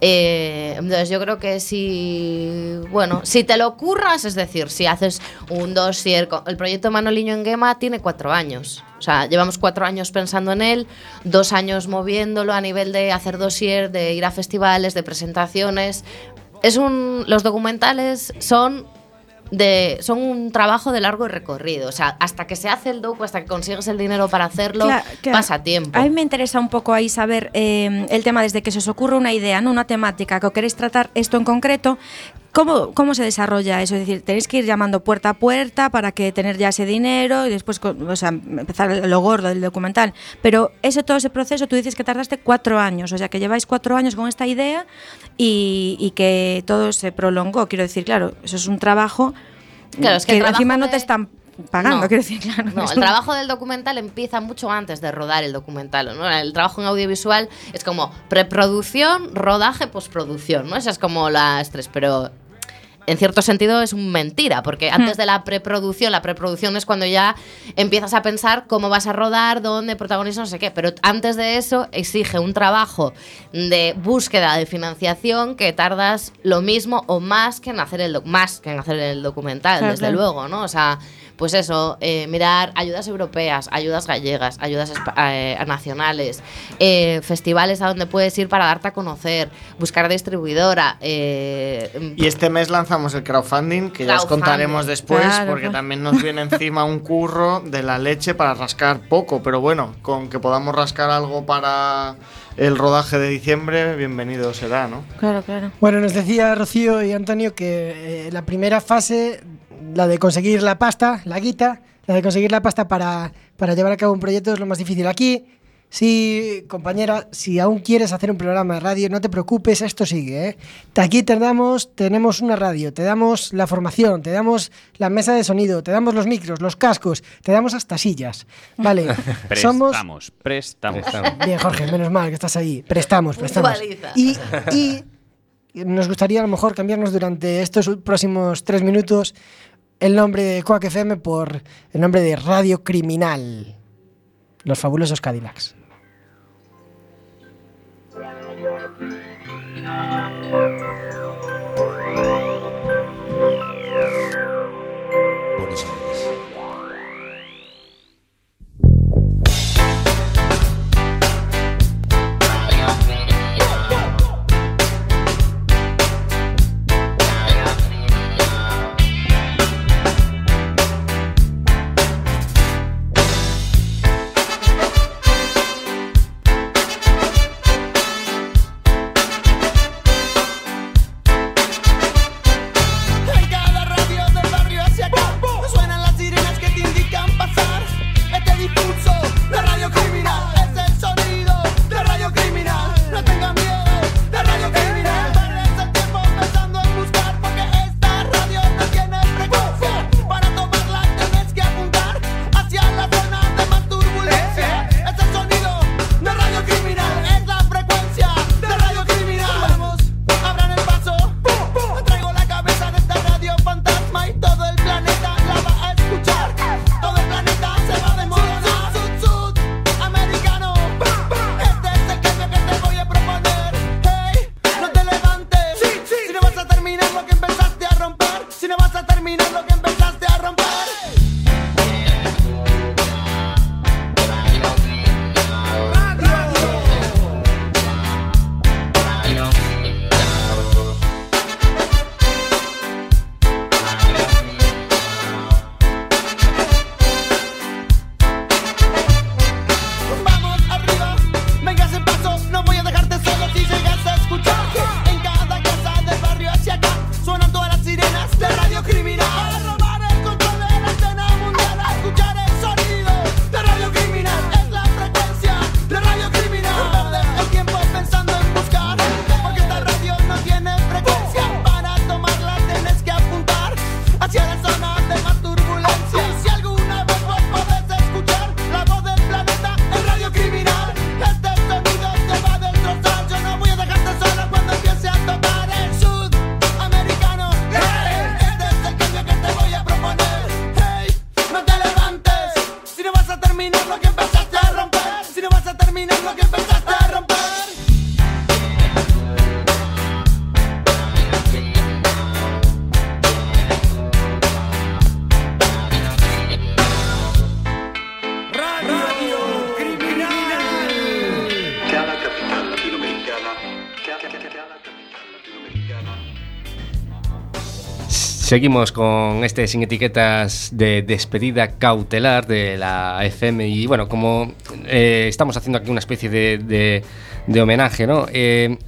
Eh, entonces yo creo que si, bueno, si te lo curras, es decir, si haces un dossier, el proyecto Manoliño en Gema tiene cuatro años. O sea, llevamos cuatro años pensando en él, dos años moviéndolo a nivel de hacer dossier, de ir a festivales, de presentaciones. Es un, los documentales son de son un trabajo de largo recorrido, o sea, hasta que se hace el docu, hasta que consigues el dinero para hacerlo, claro. pasa tiempo. A mí me interesa un poco ahí saber eh, el tema desde que se os ocurre una idea, ¿no? una temática que queréis tratar esto en concreto, ¿cómo, ¿cómo se desarrolla eso? Es decir, tenéis que ir llamando puerta a puerta para que tener ya ese dinero y después o sea, empezar lo gordo del documental. Pero eso, todo ese proceso, tú dices que tardaste cuatro años, o sea, que lleváis cuatro años con esta idea y, y que todo se prolongó. Quiero decir, claro, eso es un trabajo Claro, es que encima no te están pagando, No. quiero decir, claro. No, el trabajo del documental empieza mucho antes de rodar el documental. ¿no? El trabajo en audiovisual es como preproducción, rodaje, postproducción. ¿no? Esas es como las tres, pero en cierto sentido es un mentira, porque antes de la preproducción, la preproducción es cuando ya empiezas a pensar cómo vas a rodar, dónde, protagonismo, no sé qué. Pero antes de eso exige un trabajo de búsqueda de financiación que tardas lo mismo o más que en hacer el, doc- más que en hacer el documental, Claro, desde claro. luego, ¿no? O sea, pues eso, eh, mirar ayudas europeas, ayudas gallegas, ayudas eh, nacionales, eh, festivales a donde puedes ir para darte a conocer, buscar distribuidora. eh, Y este mes lanzamos el crowdfunding, que ya os Crowdfunding. contaremos después, Claro, porque pues. también nos viene encima un curro de la leche para rascar poco, pero bueno, con que podamos rascar algo para el rodaje de diciembre, bienvenido será, ¿no? Claro, claro. Bueno, nos decía Rocío y Antonio que eh, la primera fase, la de conseguir la pasta, la guita, la de conseguir la pasta para, para llevar a cabo un proyecto es lo más difícil. Aquí, sí, compañera, si aún quieres hacer un programa de radio, no te preocupes, esto sigue. ¿eh? Aquí te damos, tenemos una radio, te damos la formación, te damos la mesa de sonido, te damos los micros, los cascos, te damos hasta sillas. Vale, somos... Prestamos, prestamos. Bien, Jorge, menos mal que estás ahí. Prestamos, prestamos. Y nos gustaría a lo mejor cambiarnos durante estos próximos tres minutos el nombre de Quack FM por el nombre de Radio Criminal. Los fabulosos Cadillacs. Terminar lo que empezaste Seguimos con este sin etiquetas de despedida cautelar de la FM y bueno, como eh, estamos haciendo aquí una especie de, homenaje, ¿no? Eh,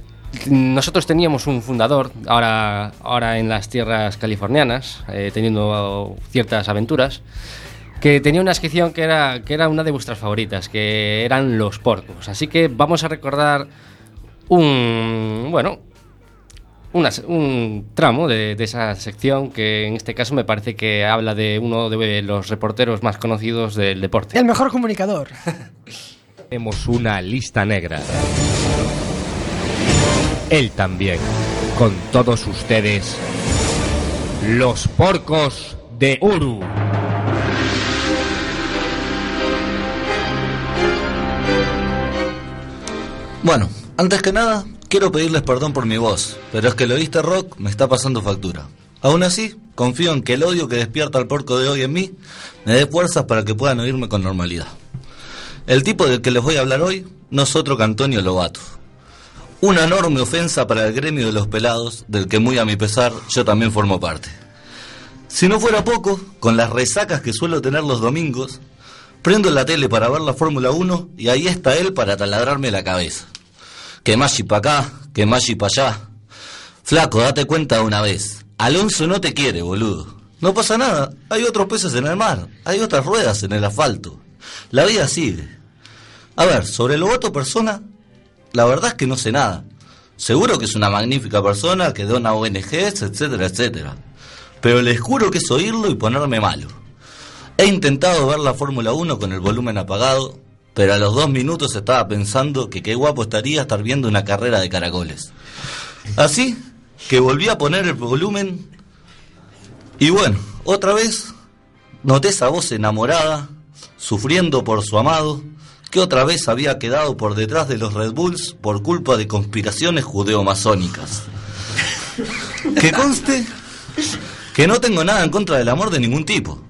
nosotros teníamos un fundador, ahora, ahora en las tierras californianas, eh, teniendo ciertas aventuras, que tenía una sección que era, que era una de vuestras favoritas, que eran los porcos. Así que vamos a recordar un, bueno, una se- un tramo de, de esa sección que en este caso me parece que habla de uno de los reporteros más conocidos del deporte. El mejor comunicador. Tenemos una lista negra. Él también. Con todos ustedes, los porcos de Uru. Bueno, antes que nada, quiero pedirles perdón por mi voz, pero es que el oíste rock me está pasando factura. Aún así, confío en que el odio que despierta el porco de hoy en mí me dé fuerzas para que puedan oírme con normalidad. El tipo del que les voy a hablar hoy no es otro que Antonio Lobato. Una enorme ofensa para el gremio de los pelados, del que muy a mi pesar yo también formo parte. Si no fuera poco, con las resacas que suelo tener los domingos, prendo la tele para ver la Fórmula 1 y ahí está él para taladrarme la cabeza. Que Maggi para acá, que Maggi para allá. Flaco, date cuenta de una vez. Alonso no te quiere, boludo. No pasa nada, hay otros peces en el mar, hay otras ruedas en el asfalto. La vida sigue. A ver, sobre Lobato persona, la verdad es que no sé nada. Seguro que es una magnífica persona que dona ONGs, etcétera, etcétera. Pero les juro que es oírlo y ponerme malo. He intentado ver la Fórmula 1 con el volumen apagado, pero a los dos minutos estaba pensando que qué guapo estaría estar viendo una carrera de caracoles. Así que volví a poner el volumen y bueno, otra vez noté esa voz enamorada, sufriendo por su amado, que otra vez había quedado por detrás de los Red Bulls por culpa de conspiraciones judeo-masónicas. Que conste que no tengo nada en contra del amor de ningún tipo.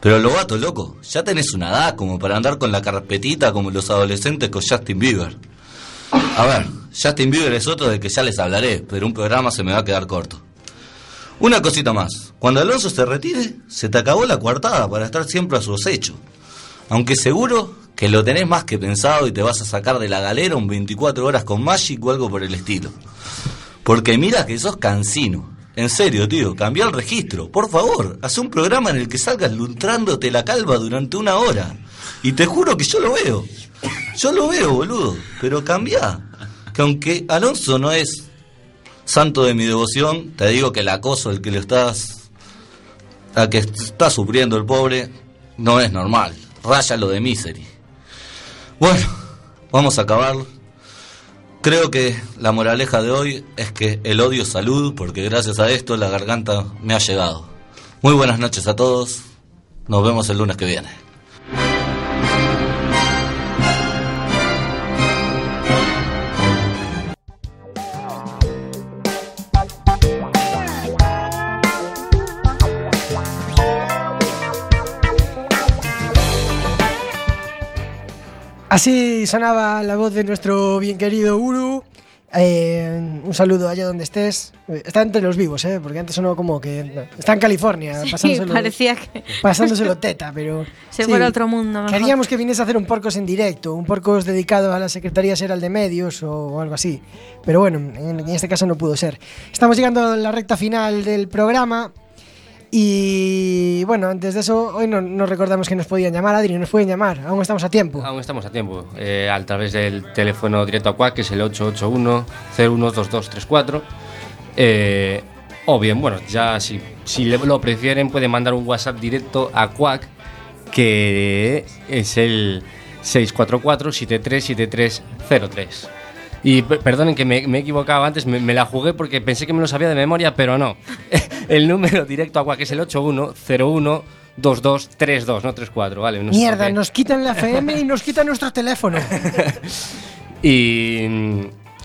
Pero Lobato, loco, ya tenés una edad como para andar con la carpetita como los adolescentes con Justin Bieber. A ver, Justin Bieber es otro del que ya les hablaré, pero un programa se me va a quedar corto. Una cosita más. Cuando Alonso se retire, se te acabó la coartada para estar siempre a su acecho. Aunque seguro que lo tenés más que pensado y te vas a sacar de la galera un 24 horas con Magic o algo por el estilo. Porque mira que sos cansino. En serio, tío, cambia el registro. Por favor, haz un programa en el que salgas lustrándote la calva durante una hora. Y te juro que yo lo veo. Yo lo veo, boludo. Pero cambia. Que aunque Alonso no es santo de mi devoción, te digo que el acoso el que le estás. a que está sufriendo el pobre, no es normal. Raya lo de misery. Bueno, vamos a acabar. Creo que la moraleja de hoy es que el odio es salud, porque gracias a esto la garganta me ha llegado. Muy buenas noches a todos. Nos vemos el lunes que viene. Así sonaba la voz de nuestro bien querido Uru. Eh, un saludo allá donde estés. Está entre los vivos, ¿eh? porque antes sonó como que está en California, Sí, pasándoselo, parecía que pasándoselo teta, pero se fuera a otro mundo. mejor. Queríamos que viniese a hacer un porcos en directo, un porcos dedicado a la Secretaría General de Medios o, o algo así. Pero bueno, en, en este caso no pudo ser. Estamos llegando a la recta final del programa. Y bueno, antes de eso, hoy no, recordamos que nos podían llamar, Adri, nos pueden llamar, aún estamos a tiempo. Aún estamos a tiempo. eh, a través del teléfono directo a CUAC, que es el 881-012234. Eh, o bien, bueno, ya si, si lo prefieren, pueden mandar un WhatsApp directo a CUAC, que es el 644-737303. Y pe- perdonen que me, me he equivocado antes, me, me la jugué porque pensé que me lo sabía de memoria, pero no. El número directo a CUAC es el 8101 2232, no 34, ¿vale? No Mierda, nos quitan la FM y nos quitan nuestro teléfono. Y mm,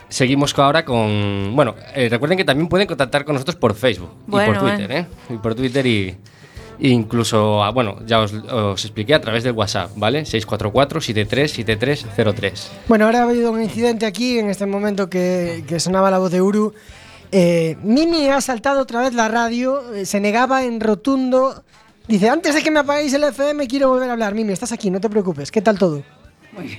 seguimos ahora con. Bueno, eh, recuerden que también pueden contactar con nosotros por Facebook y por Twitter, ¿eh? Y por Twitter y. incluso, ah, bueno, ya os, os expliqué a través del WhatsApp, ¿vale? 644-737303. Bueno, ahora ha habido un incidente aquí en este momento que, que sonaba la voz de Uru. Eh, Mimi ha saltado otra vez la radio, eh, se negaba en rotundo. Dice, antes de que me apaguéis el FM quiero volver a hablar. Mimi, estás aquí, no te preocupes. ¿Qué tal todo? Muy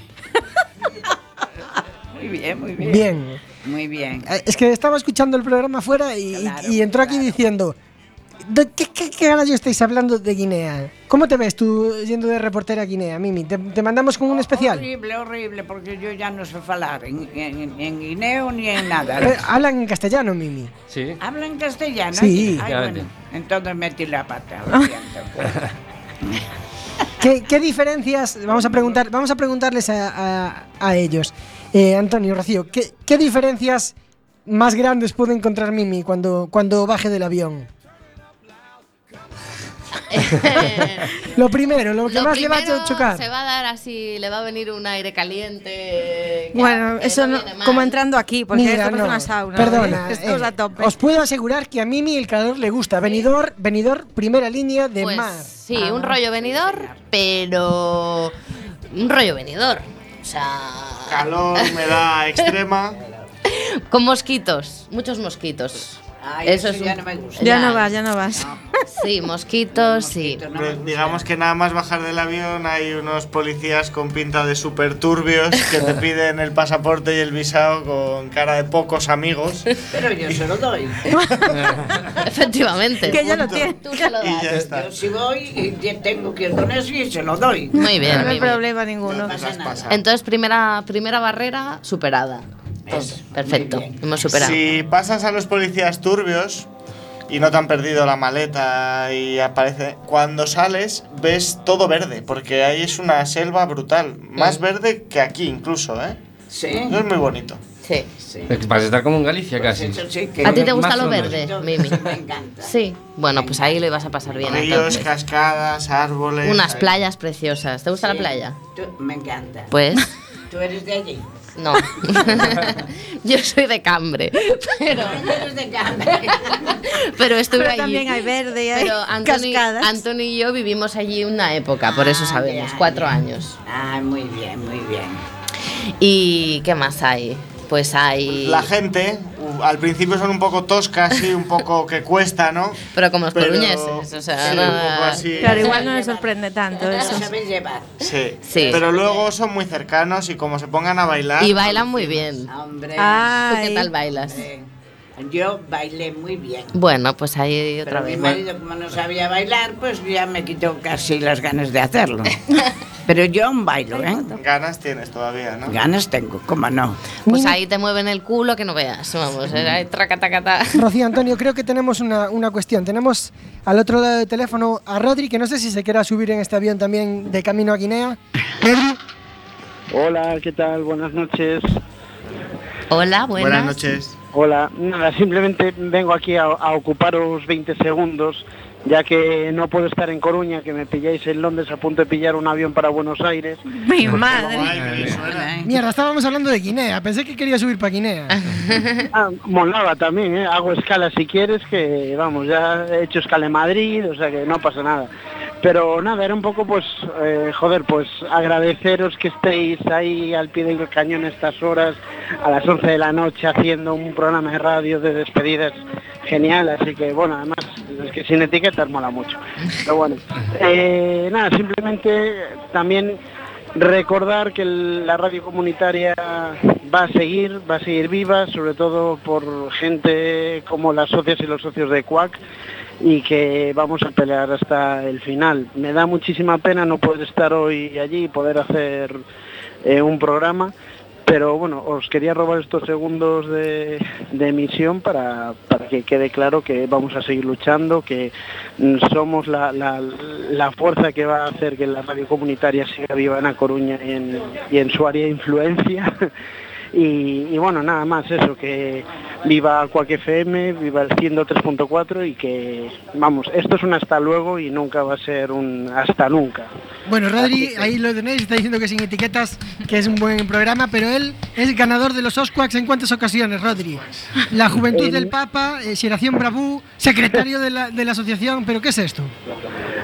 bien, muy bien. Bien. Muy bien. Eh, Es que estaba escuchando el programa afuera y, Claro, y entró aquí diciendo, ¿de qué, qué, qué gallo estáis hablando de Guinea? ¿Cómo te ves tú yendo de reportera a Guinea, Mimi? ¿Te, te mandamos con un especial? Horrible, horrible, porque yo ya no sé hablar en, en, en guineo ni en nada. Eh, hablan en castellano, Mimi. Sí. ¿Hablan castellano? Sí. Ay, bueno, entonces metí la pata, lo siento. ¿Qué, qué diferencias? Vamos a preguntar, vamos a preguntarles a, a- a ellos. Eh, Antonio, Rocío, ¿qué, qué diferencias más grandes puede encontrar Mimi cuando, cuando baje del avión? Lo primero, lo que Lo más le va a chocar. Se va a dar así, le va a venir un aire caliente. Bueno, que eso no como entrando aquí, porque Mira, esto no, una sauna. Perdona, ¿eh? Esto es eh, a tope. os puedo asegurar que a Mimi el calor le gusta. Venidor, venidor, primera línea de Pues mar. sí, un rollo venidor, pero un rollo venidor. O sea, Calor, humedad extrema. con mosquitos, muchos mosquitos. Ay, eso eso es ya un- no me gusta. Ya no vas, ya no vas. Sí, mosquitos, sí. Hombre, digamos que nada más bajar del avión hay unos policías con pinta de super turbios que te piden el pasaporte y el visado con cara de pocos amigos. Pero yo se lo doy. Efectivamente. Que ya lo Punto. tiene. Tú se lo Y das. ya está. Yo si voy tengo que ir con eso y se lo doy. Muy bien, No hay problema ninguno. No. Entonces, primera, primera barrera superada. Perfecto, hemos superado. Si pasas a los policías turbios y no te han perdido la maleta y aparece, cuando sales ves todo verde, porque ahí es una selva brutal, más Mm. verde que aquí incluso, ¿eh? Sí. Eso es muy bonito. Sí. Vas a estar como en Galicia casi. Eso sí que ¿A ti te gusta lo verde, Mimi? me encanta. Sí. Bueno, pues ahí lo ibas a pasar bien. Ríos, entonces. cascadas, árboles. Unas ahí. playas preciosas. ¿Te gusta Sí. la playa? Tú- me encanta. Pues ¿Tú eres de allí? No. Yo soy de Cambre, pero de pero estuve Pero allí. también hay verde hay Pero Anthony, y yo vivimos allí una época, por eso Ah, sabemos, ya, cuatro ya. años. Ah, muy bien, muy bien. ¿Y qué más hay? Pues hay... La gente, uh, al principio son un poco toscas y un poco que cuesta, ¿no? Pero como los Pero- coruñeses, o sea, sí, un nada- poco así. Claro, igual no le sorprende tanto eso. Sí. Sí. Pero luego son muy cercanos y como se pongan a bailar. Y bailan muy bien. Hombre. ¿Tú Ay. qué tal bailas? Eh, Yo bailé muy bien. Bueno, pues ahí otra Pero mi vez. marido, como no sabía bailar, pues ya me quitó casi las ganas de hacerlo. Pero yo bailo, ¿eh? Ganas tienes todavía, ¿no? Ganas tengo, cómo no. Pues ahí te mueven el culo que no veas. Vamos, eh, traca, taca, ta. Rocío Antonio, creo que tenemos una, una cuestión. Tenemos al otro lado del teléfono a Rodri, que no sé si se quiera subir en este avión también de camino a Guinea. Rodri, Hola, ¿qué tal? Buenas noches. Hola, buenas. Buenas noches. Hola, nada, simplemente vengo aquí a, a ocuparos 20 segundos, ya que no puedo estar en Coruña, que me pilláis en Londres a punto de pillar un avión para Buenos Aires. Mi madre. mierda, estábamos hablando de Guinea. Pensé que quería subir para Guinea. Ah, molaba también, ¿eh? Hago escala si quieres, que vamos, ya he hecho escala en Madrid, o sea que no pasa nada. Pero nada, era un poco pues, eh, joder, pues agradeceros que estéis ahí al pie del cañón estas horas, a las 11 de la noche, haciendo un programa de radio de despedidas genial, así que bueno, además es que sin etiquetas mola mucho. Pero bueno, eh, nada, simplemente también recordar que la radio comunitaria va a seguir, va a seguir viva, sobre todo por gente como las socias y los socios de CUAC y que vamos a pelear hasta el final. Me da muchísima pena no poder estar hoy allí y poder hacer eh, un programa, pero bueno, os quería robar estos segundos de, emisión para, para que quede claro que vamos a seguir luchando, que somos la, la- fuerza que va a hacer que la radio comunitaria siga viva en A Coruña en, y en su área de influencia. Y, bueno, nada más eso, que viva Cuac FM, viva el 103.4 y que, vamos, esto es un hasta luego y nunca va a ser un hasta nunca. Bueno, Rodri, ahí lo tenéis, está diciendo que sin etiquetas, que es un buen programa, pero él es ganador de los Osquaks en cuántas ocasiones, Rodri. La Juventud En- del Papa, eh, Xeración Bravú, secretario de la, de la asociación, pero ¿qué es esto?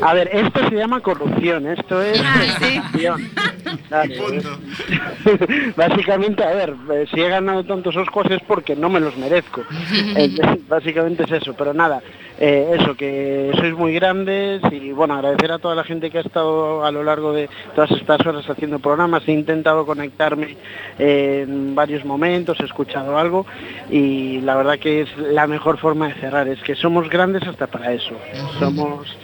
A ver, esto se llama corrupción, esto es corrupción. Claro, Básicamente, a ver, eh, si he ganado tantos Oscars es porque no me los merezco. Eh, Básicamente es eso, pero nada, eh, eso, que sois muy grandes y bueno, agradecer a toda la gente que ha estado a lo largo de todas estas horas haciendo programas. He intentado conectarme eh, en varios momentos, he escuchado algo y la verdad que es la mejor forma de cerrar, es que somos grandes hasta para eso. Somos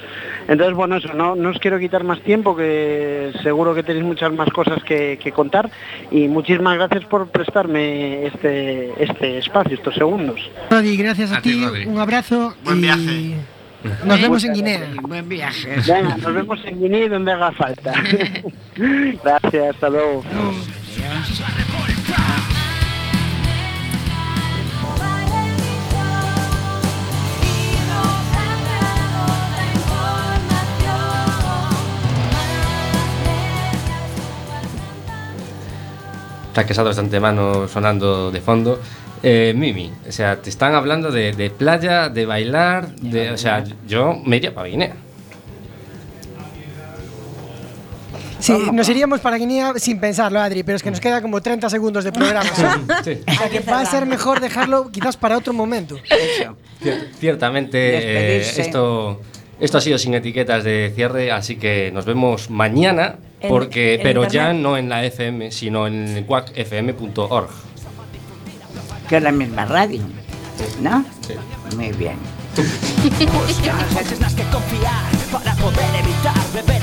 entonces, bueno, eso, no, no os quiero quitar más tiempo, que seguro que tenéis muchas más cosas que, que contar y muchísimas gracias por prestarme este, este espacio, estos segundos. Rodri, gracias a, A ti, ti, Rodri. un abrazo. Buen y viaje. Nos vemos en Guinea. Buen viaje. Venga, nos vemos en Guinea donde haga falta. Gracias, hasta luego. Está quesados de antemano sonando de fondo Eh, Mimi, o sea, te están hablando de, de playa, de bailar, de, o sea, yo me iría para Guinea. Sí, nos iríamos para Guinea sin pensarlo, Adri, pero es que nos queda como 30 segundos de programa. Sí. O sea que va a ser mejor dejarlo quizás para otro momento. Cier- Ciertamente, eh, esto, esto ha sido sin etiquetas de cierre, así que nos vemos mañana, porque, en pero ya no en la FM, sino en cuacfm.org. Que es la misma radio, ¿no? Muy bien. Buscas veces que confiar para poder evitar beber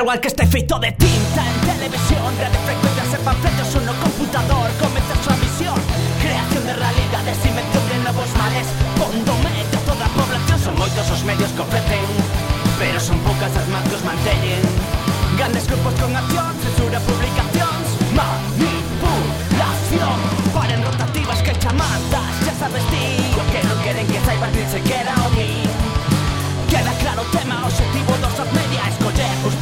algo al que esté feito de tinta En televisión, red de frecuencias en panfletos Uno computador, comienza su ambición. Creación de realidades, invención de novos males. Fondo meta toda a población Son moitos os medios que ofrecen Pero son poucas as más que os mantellen Grandes grupos con acción, censura publicacións Manipulación. Paren rotativas que chamadas Ya sabes ti O que non queren que saibas ni sequera o mí Queda claro o tema, o objetivo dos os media Escoller os